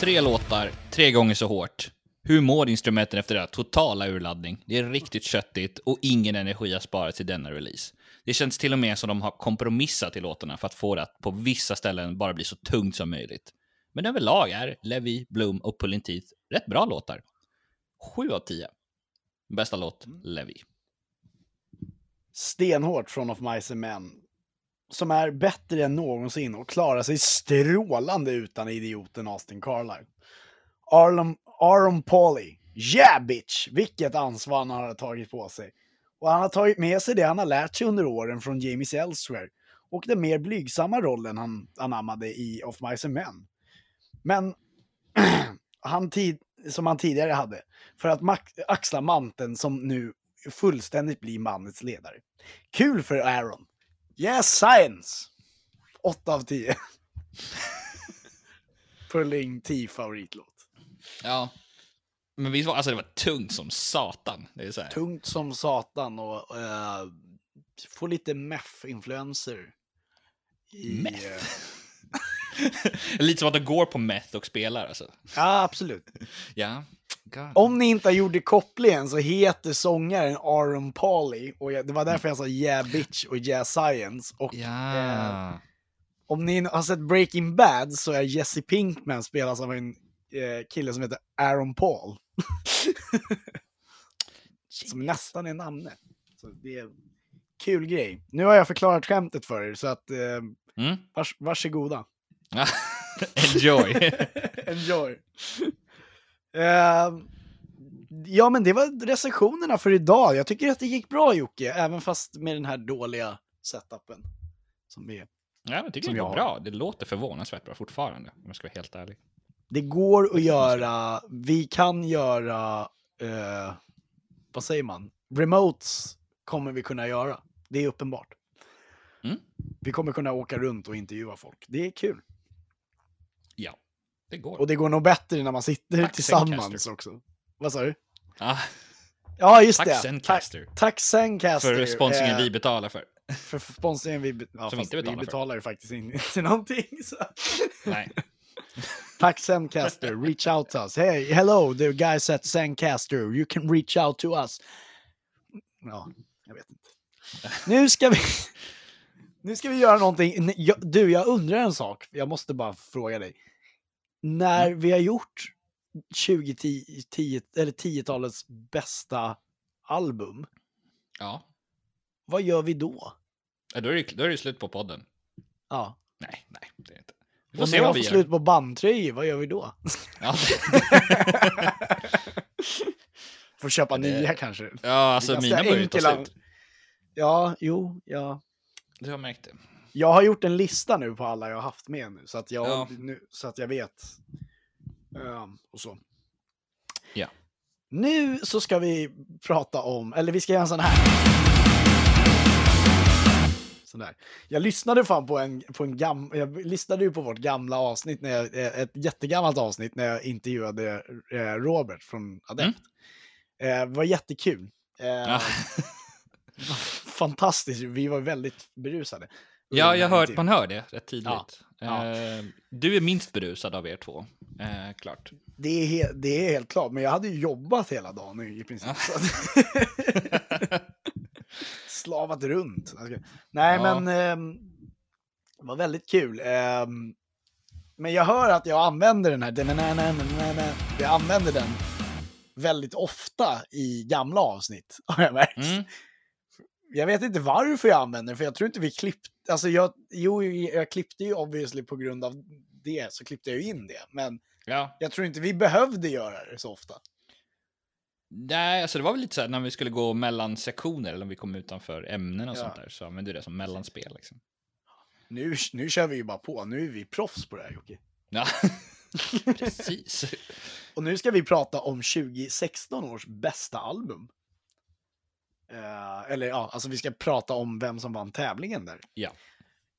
tre låtar, tre gånger så hårt. Hur mår instrumenten efter det? Totala urladdning. Det är riktigt köttigt och ingen energi har sparats i denna release. Det känns till och med som de har kompromissat i låtarna för att få det att på vissa ställen bara bli så tungt som möjligt. Men överlag är Levi, Bloom och Pullin Teeth rätt bra låtar. 7 av 10. Bästa låt, Levi. stenhårt från Of Mice and Men. Som är bättre än någonsin och klarar sig strålande utan idioten Austin Carlisle. Arlon, Aron Pauli. Yeah bitch! Vilket ansvar han har tagit på sig. Och han har tagit med sig det han har lärt sig under åren från Jamies Elsewhere. Och den mer blygsamma rollen han anammade i Of Mice and Men. Men han tid, som han tidigare hade. För att axla manteln som nu fullständigt blir mannets ledare. Kul för Aaron. Yes, science! 8 av 10. Pulling T-favoritlåt. Ja. Men visst var alltså det var tungt som satan. Det är så här. Tungt som satan och uh, få lite meth-influenser. i, Meth? eh, Lite som att de går på meth och spelar alltså. ja, absolut. Ja. God. Om ni inte det kopplingen så heter sångaren Aaron Pauli och jag, det var därför jag sa Yeah Bitch och Yeah Science. Och Ja. eh, om ni har sett Breaking Bad så är Jesse Pinkman spelas av en eh, kille som heter Aaron Paul. som nästan är namnet. Så det är kul grej. Nu har jag förklarat skämtet för er så att eh, Mm. vars, varsågoda. Enjoy. Enjoy. Eh, ja, men det var recensionerna för idag. Jag tycker att det gick bra Jocke, även fast med den här dåliga setupen. Som vi, Ja, jag tycker Som det går bra. Det låter förvånansvärt bra fortfarande, om jag ska vara helt ärlig. det går att göra, vi kan göra, eh, vad säger man? Remotes kommer vi kunna göra. Det är uppenbart. Mm. Vi kommer kunna åka runt och intervjua folk. Det är kul. Ja, det går. Och det går nog bättre när man sitter Tack, tillsammans Zencaster. också. Vad sa du? Ah, Ja, just Tack, det. Zencaster. Tack, tack Zencaster. för sponsringen eh, vi betalar för. För sponsringen vi, ja, Som inte betalar vi betalar ju faktiskt in till någonting. Så. Nej. Tack Zencaster, reach out to us. Hey, hello, the guys at Zencaster, you can reach out to us. Ja, jag vet inte. Nu ska vi, nu ska vi göra någonting. Du, jag undrar en sak. Jag måste bara fråga dig. När Mm. vi har gjort 2010, 10, eller 10-talets bästa album, Ja. vad gör vi då? Ja, Då är, det, då är det slut på podden. Ja. Nej, nej, det är inte. Vi får Och se när vad jag vi får gör. slut på bandtröjor, vad gör vi då? Ja, Får köpa Det- nya kanske. ja alltså mina börjar ju ta slut. Ja, jo, ja. Du har märkt det. Jag har gjort en lista nu på alla jag har haft med nu, så att jag, Ja. nu, så att jag vet. Ehm, och så. Ja. Nu så ska vi prata om, eller vi ska göra en sån här. Där. Jag lyssnade fan på en, på en gam, jag lyssnade ju på vårt gamla avsnitt, när jag, eh, ett jättegammalt avsnitt när jag intervjuade eh, Robert från Adept. Eh, det var jättekul. Eh, Ja. Fantastiskt, vi var väldigt berusade. Ja, jag hör, Typ. man hör det rätt tydligt. Ja, ja. Eh, du är minst berusad av er två, eh, klart. Det är, he- det är helt klart, men jag hade ju jobbat hela dagen nu i princip. Slavat runt. Ska- Nej, Ja. men ehm, det var väldigt kul. Ehm, men jag hör att jag använder den här, jag använder den väldigt ofta i gamla avsnitt, har jag märkt. Mm. Jag vet inte varför jag använder den, för jag tror inte vi klippte, alltså jag, jo, jag klippte ju obviously på grund av det, så klippte jag ju in det, men Ja. jag tror inte vi behövde göra det så ofta. Nej, alltså det var väl lite så här när vi skulle gå mellan sektioner eller om vi kom utanför ämnen och Ja. sånt där så använde du det som mellanspel. Liksom. Nu, nu kör vi ju bara på, nu är vi proffs på det här Jocke. Ja, precis. Och nu ska vi prata om 2016 års bästa album. Eh, eller ja, alltså vi ska prata om vem som vann tävlingen där. Ja.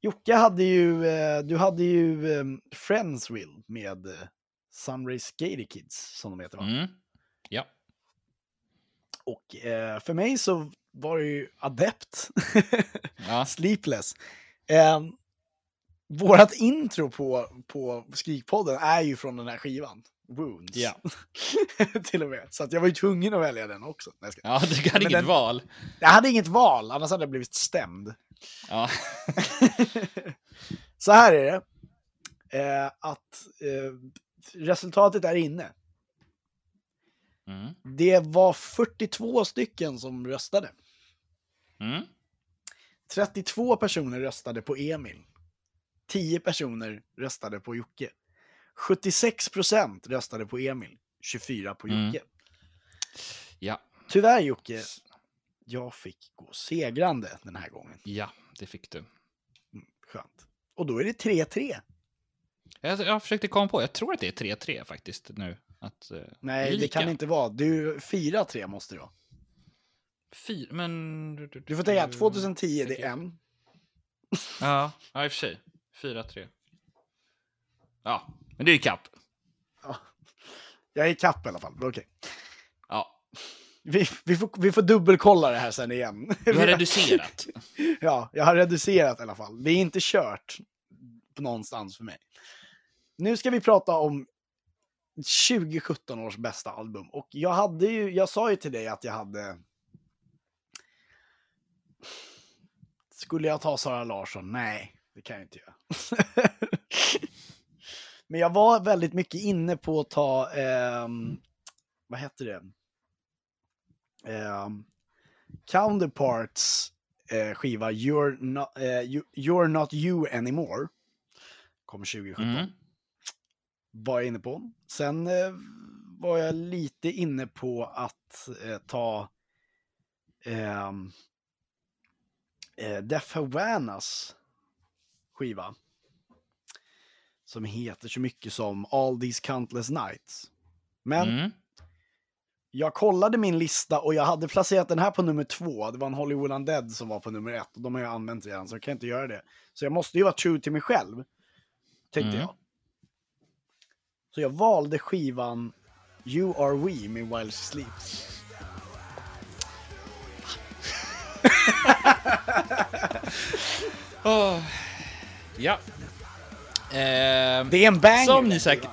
Jocke hade ju, eh, du hade ju eh, Friendsville med eh, Sunray Skater Kids som de heter va? Mm. Ja. Och eh, för mig så var det ju Adept, Ja. Sleepless. Eh, vårat intro på, på Skrikpodden är ju från den här skivan. Wounds. Ja. Till och med. Så att jag var ju tvungen att välja den också. Nej, ska... ja, du hade Men inget den- val. jag hade inget val, annars hade jag blivit stämd. Ja. Så här är det. Eh, att eh, resultatet är inne. Mm. Det var 42 stycken som röstade. Mm. 32 personer röstade på Emil. 10 personer röstade på Jocke. 76 procent röstade på Emil. 24 på Mm. Jocke. Ja. Tyvärr Jocke, jag fick gå segrande den här gången. ja, det fick du. Skönt. Och då är det 3-3. Jag, jag försökte komma på, jag tror att det är 3-3 faktiskt nu. Att, eh, Nej, det lika. kan inte vara. Du, 4-3 måste det vara. Fyra, men... Du får tänka, 2010 det är en. Ja, ja i och för sig. 4-3. Ja, men det är kapp. Jag är i kapp i alla fall. Okej. Ja, Vi, vi, får, vi får dubbelkolla det här sen igen. du har reducerat. Ja, jag har reducerat i alla fall. Det är inte kört på någonstans för mig. Nu ska vi prata om 2017 års bästa album. Och jag hade ju, jag sa ju till dig att jag hade... Skulle jag ta Sara Larsson? Nej, det kan jag inte göra. Men jag var väldigt mycket inne på att ta, ehm, vad heter det? Ehm, Counterparts eh, skiva You're not, eh, you, You're not you anymore. Kom 2017. Mm. Var jag inne på. Sen eh, var jag lite inne på att eh, ta ehm, eh, Def Havanas skiva. Som heter så mycket som All These Countless Nights. Men Mm. jag kollade min lista och jag hade placerat den här på nummer två. Det var en Hollywood Undead som var på nummer ett. Och de har jag använt redan, så jag kan inte göra det. Så jag måste ju vara true till mig själv, tänkte Mm. jag. Så jag valde skivan You Are We med While She Sleeps. Åh. Ja. Ehm, Det är en banger! som ni den säkert...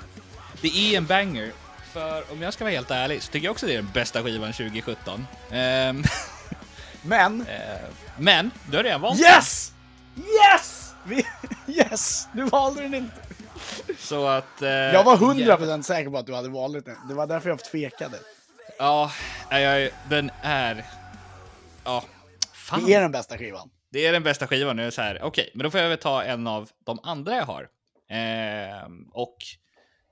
Det är en banger. För om jag ska vara helt ärlig så tycker jag också det är den bästa skivan 2017. Ehm, Men, eh, men, du har redan valt yes! Yes! Vi, yes! Du valde den inte. den. Så att... eh, Jag var 100% jävlar. säker på att du hade valt den. Det var därför jag tvekade. Ja, jag, den är... Ja, fan. Det är den bästa skivan. Det är den bästa skivan. Nu är så här, okej, men då får jag väl ta en av de andra jag har. Eh, och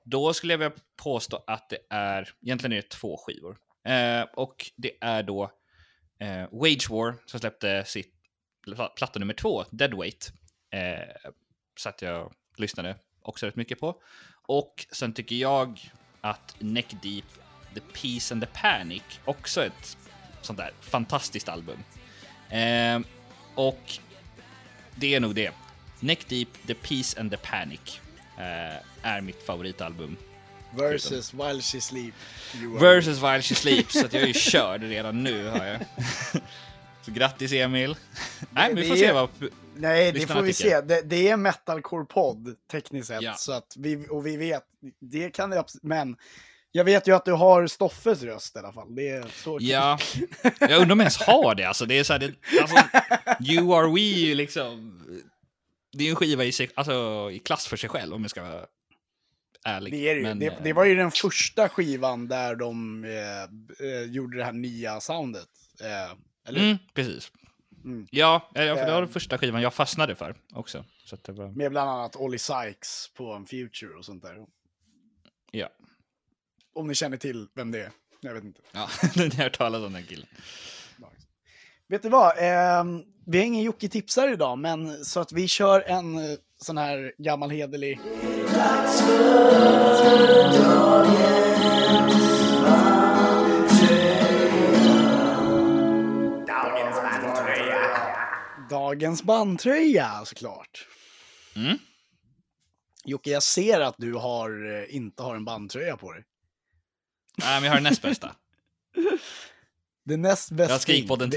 då skulle jag vilja påstå att det är, egentligen är det två skivor. Eh, och det är då eh, Wage War som släppte sitt platta nummer två, Deadweight. Eh, så att jag lyssnade också rätt mycket på. Och sen tycker jag att Neck Deep, The Peace and the Panic, också ett sånt där fantastiskt album. Eh, och det är nog det. Neck Deep, The Peace and the Panic eh, är mitt favoritalbum Versus While She Sleep. Versus While She Sleeps, så jag är ju körd redan nu har jag. Så grattis Emil. Nej, men vi får är- se vad... Nej, det får vi se. Det, det är metalcore-podd tekniskt sett. Ja. Så att vi, och vi vet, det kan det Men jag vet ju att du har Stoffes röst i alla fall. Det är så Ja, jag undrar om jag ens har det. Alltså, det är så här, det, alltså, You Are We liksom... Det är ju en skiva i, sig, alltså, i klass för sig själv om jag ska vara ärlig. Det, är ju. Men, det, eh, det var ju den första skivan där de eh, eh, gjorde det här nya soundet. Eh, eller? Mm, precis. Mm. Ja, eh, för det var den Eh. första skivan jag fastnade för också. Så det var... Med bland annat Olly Sykes på en Future och sånt där. Ja. Om ni känner till vem det är. Jag vet inte. Ja, ni har hört talas om den killen. Vet du vad? Ehm, vi har ingen Jocke tipsar idag, men så att vi kör en eh, sån här gammal hederlig... Dagens bandtröja, såklart. Mm. Jocke, jag ser att du har, eh, inte har en bandtröja på dig. Nej, men jag har den näst bästa. Det näst bästa. Jag har skrik på den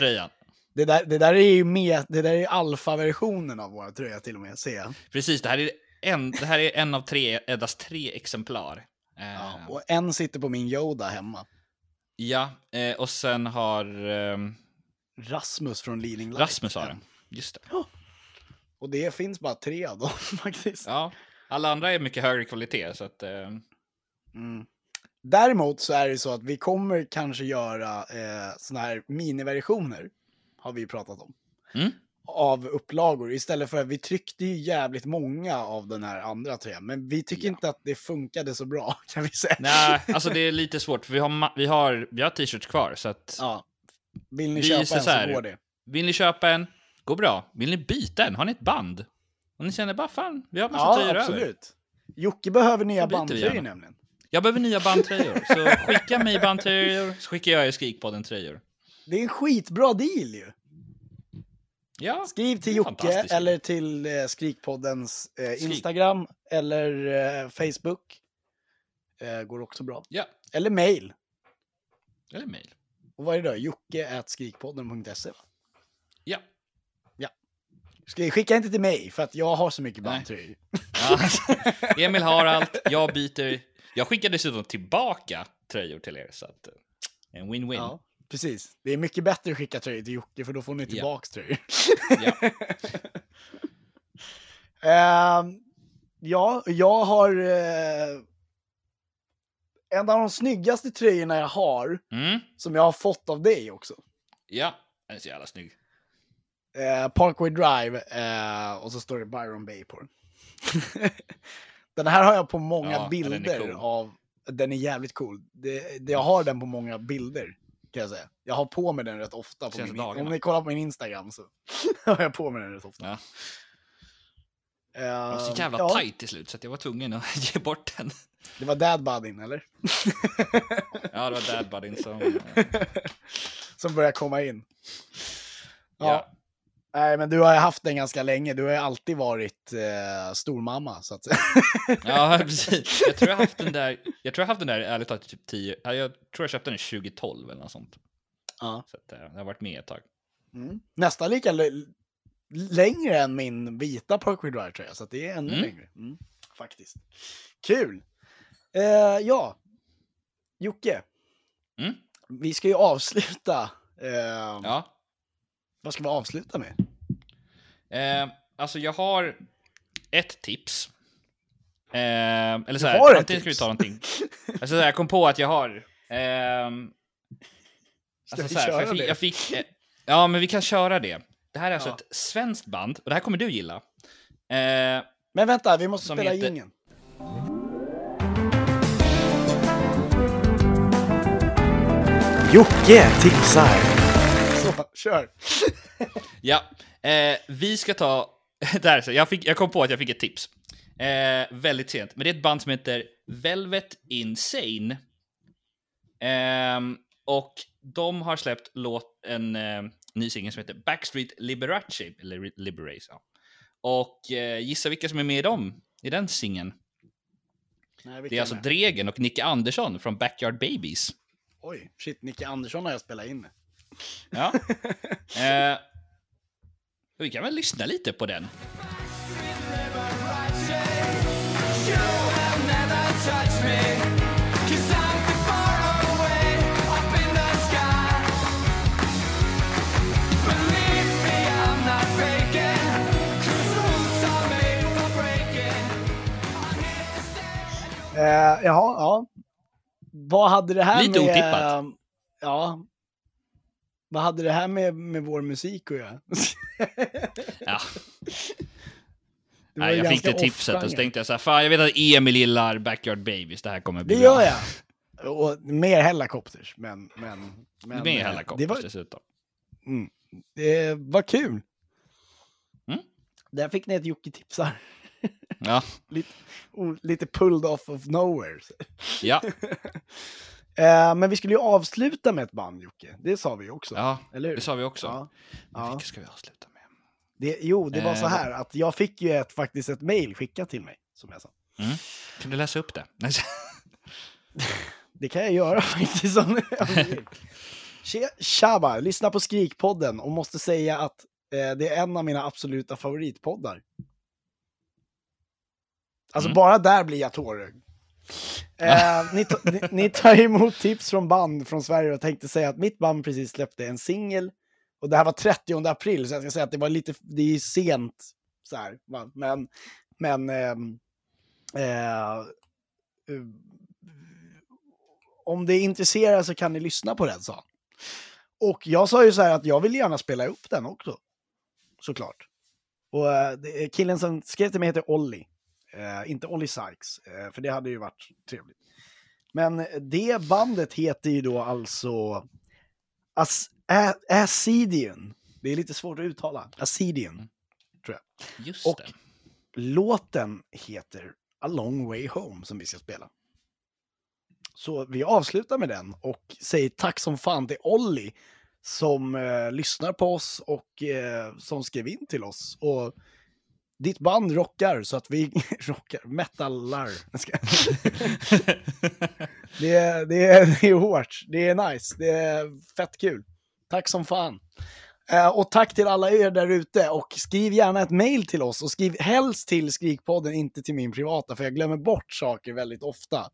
det, där, det där är ju med, det där är alfa-versionen av våra tröja till och med, ser jag. Precis, det här är en, det här är en av tre, endast tre exemplar. Eh, Ja, och en sitter på min Yoda hemma. ja, eh, och sen har ehm, Rasmus från Leading Light. Rasmus har den. Just det. Och det finns bara tre av dem faktiskt. Ja, alla andra är mycket högre kvalitet, så att... Eh, Mm. Däremot så är det så att vi kommer kanske göra eh, såna här miniversioner, har vi pratat om, Mm. av upplagor. Istället för att vi tryckte ju jävligt många av den här andra tröjan, men vi tycker Ja. inte att det funkade så bra, kan vi säga. nej, alltså det är lite svårt, för vi har, vi har, vi har t-shirts kvar, så att... Ja. Vill ni Vi köpa en så här. går det. Vill ni köpa en? Går bra. Vill ni byta en? Har ni ett band? Om ni känner bara fan, vi har massa Ja, tröjor över. absolut. Jocke behöver nya bandtröjor nämligen. Jag behöver nya bandtröjor, så skicka mig bandtröjor, så skickar jag er Skrikpodden-tröjor. Det är en skitbra deal ju. Ja, Skriv till Jocke eller till eh, Skrikpoddens eh, Skrik. Instagram eller eh, Facebook. Eh, går också bra. ja. Eller mail. Eller mail. Och vad är det då? Jocke skrikpodden.se. va? Ja. Ska skicka inte till mig för att jag har så mycket bandtröjor. ja. Emil har allt, jag byter. Jag skickar dessutom tillbaka tröjor till er, så att... eh, En win-win. Ja, precis. Det är mycket bättre att skicka tröjor till Jocke för då får ni tillbaks tröjor. Ja. Ehm, ja, jag har eh, en av de snyggaste tröjorna jag har, Mm. som jag har fått av dig också. Ja, den är så jävla snygg. Eh, Parkway Drive eh, och så står det Byron Bay på den. den här har jag på många Ja, den bilder cool. av. Den är jävligt cool. Det, det, jag har den på många bilder kan jag säga. Jag har på mig den rätt ofta. På min, dagarna. om ni kollar på min Instagram så har jag på mig den rätt ofta. Ja. Eh, Den var så jävla ja, tight till slut, så att jag var tvungen att ge bort den. Det var Dad Buddin, eller? Ja, det var Dad Buddin som... eh, Som börjar komma in. Ja. Nej, men du har ju haft den ganska länge. Du har ju alltid varit eh, stormamma, så att säga. Ja, precis. Jag tror jag haft den där, jag tror jag haft den där ärligt talat typ 10, ja, jag tror jag köpte den 2012 eller något sånt. Ja. Så att, eh, jag har varit med ett tag. Mm. Nästan lika längre än min vita Parkway Drive tröja, så det är ännu Mm. längre. Mm. Faktiskt. Kul! Eh, ja, Jocke. Mm. Vi ska ju avsluta. Eh, Ja. Vad ska vi avsluta med? Eh, alltså jag har ett tips. Eh, eller så Du här, har ett antingen ska vi tips? ta någonting. Alltså så här, jag kom på att jag har... ehm, Ska alltså vi så här, köra jag fick, det? jag fick, eh, ja, men vi kan köra det. Det här är alltså Ja. ett svenskt band, och det här kommer du gilla. Eh, Men vänta, vi måste spela heter- jingeln. Jocke tipsar. Kör! Ja, eh, vi ska ta... Där, så jag, fick, jag kom på att jag fick ett tips. Eh, väldigt sent. Men det är ett band som heter Velvet Insane. Ehm, och de har släppt låt, en eh, ny singel som heter Backstreet Liberace. Eller Liberace, ja. Och eh, gissa vilka som är med i dem, i den singeln. Nej, Det är alltså? Dregen och Nicke Andersson från Backyard Babies. Oj, shit, Nicke Andersson har jag spelat in. Ja. eh, vi kan väl lyssna lite på den. Eh, jaha, ja. Vad hade det här Lite med... otippat. Ja. Vad hade det här med, med vår musik att göra? Ja. Nej, jag fick det tipset och så tänkte jag så här, fan jag vet att Emil gillar Backyard Babies, det här kommer bli Det bra. gör jag. Och mer Hellacopters, men... men, men eh, Hellacopters det var, dessutom. det var kul. Mm. Där fick ni ett Jocke tipsar. Ja, lite, lite pulled off of nowhere. ja, Eh, men vi skulle ju avsluta med ett band, Jocke. Det sa vi också. ja Eller hur? det sa vi också. Ja. Men. Vilka ska vi avsluta med? Det, jo, det var så Eh, här att jag fick ju ett, faktiskt ett mail skickat till mig, som jag sa. Kan du läsa upp det? Så- Det kan jag göra faktiskt. Tjaba, lyssna på Skrikpodden och måste säga att eh, det är en av mina absoluta favoritpoddar. Alltså Mm. bara där blir jag tårögd. Eh, ni, ni, ni tar emot tips från band från Sverige och tänkte säga att mitt band precis släppte en singel. Och det här var 30 april, så jag ska säga att det var lite, det är sent så här. Men, men ehm, eh, eh, om det intresserar så kan ni lyssna på den, sa han. Och jag sa ju så här att jag vill gärna spela upp den också. Såklart. Och eh, killen som skrev till mig heter Olli. Eh, inte Olli Sykes, eh, för det hade ju varit trevligt. Men det bandet heter ju då alltså As A-. Det är lite svårt att uttala. Acidian. Tror jag. Just Och- det. Låten heter A Long Way Home som vi ska spela. Så vi avslutar med den och säger tack som fan till Olli som eh, lyssnar på oss och eh, som skrev in till oss. Och ditt band rockar så att vi rockar, metalar. Det, är, det, är, det är hårt, det är nice, det är fett kul. Tack som fan. Eh, och tack till alla er där ute och skriv gärna ett mail till oss och skriv helst till Skrikpodden, inte till min privata, för jag glömmer bort saker väldigt ofta.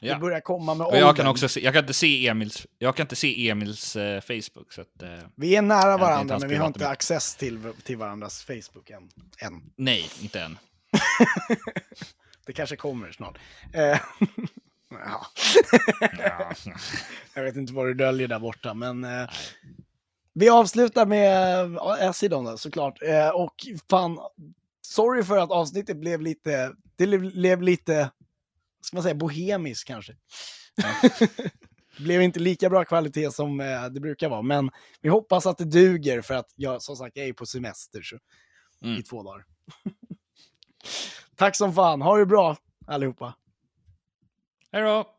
Det Ja. börjar komma med Och jag kan åldern. också se, jag kan inte se Emils, jag kan inte se Emils eh, Facebook så att, eh, Vi är nära varandra, men vi har inte access till, till varandras Facebook än. än. nej, inte än. Det kanske kommer snart. Eh, ja. Jag vet inte vad du döljer där borta, men eh, vi avslutar med Acidon då, såklart. Eh, och fan, sorry för att avsnittet blev lite, det blev lite, ska man säga, bohemisk kanske. blev inte lika bra kvalitet som eh, det brukar vara, men vi hoppas att det duger för att jag som sagt jag är på semester så, Mm. i två dagar. Tack som fan, ha det bra allihopa. Hej då!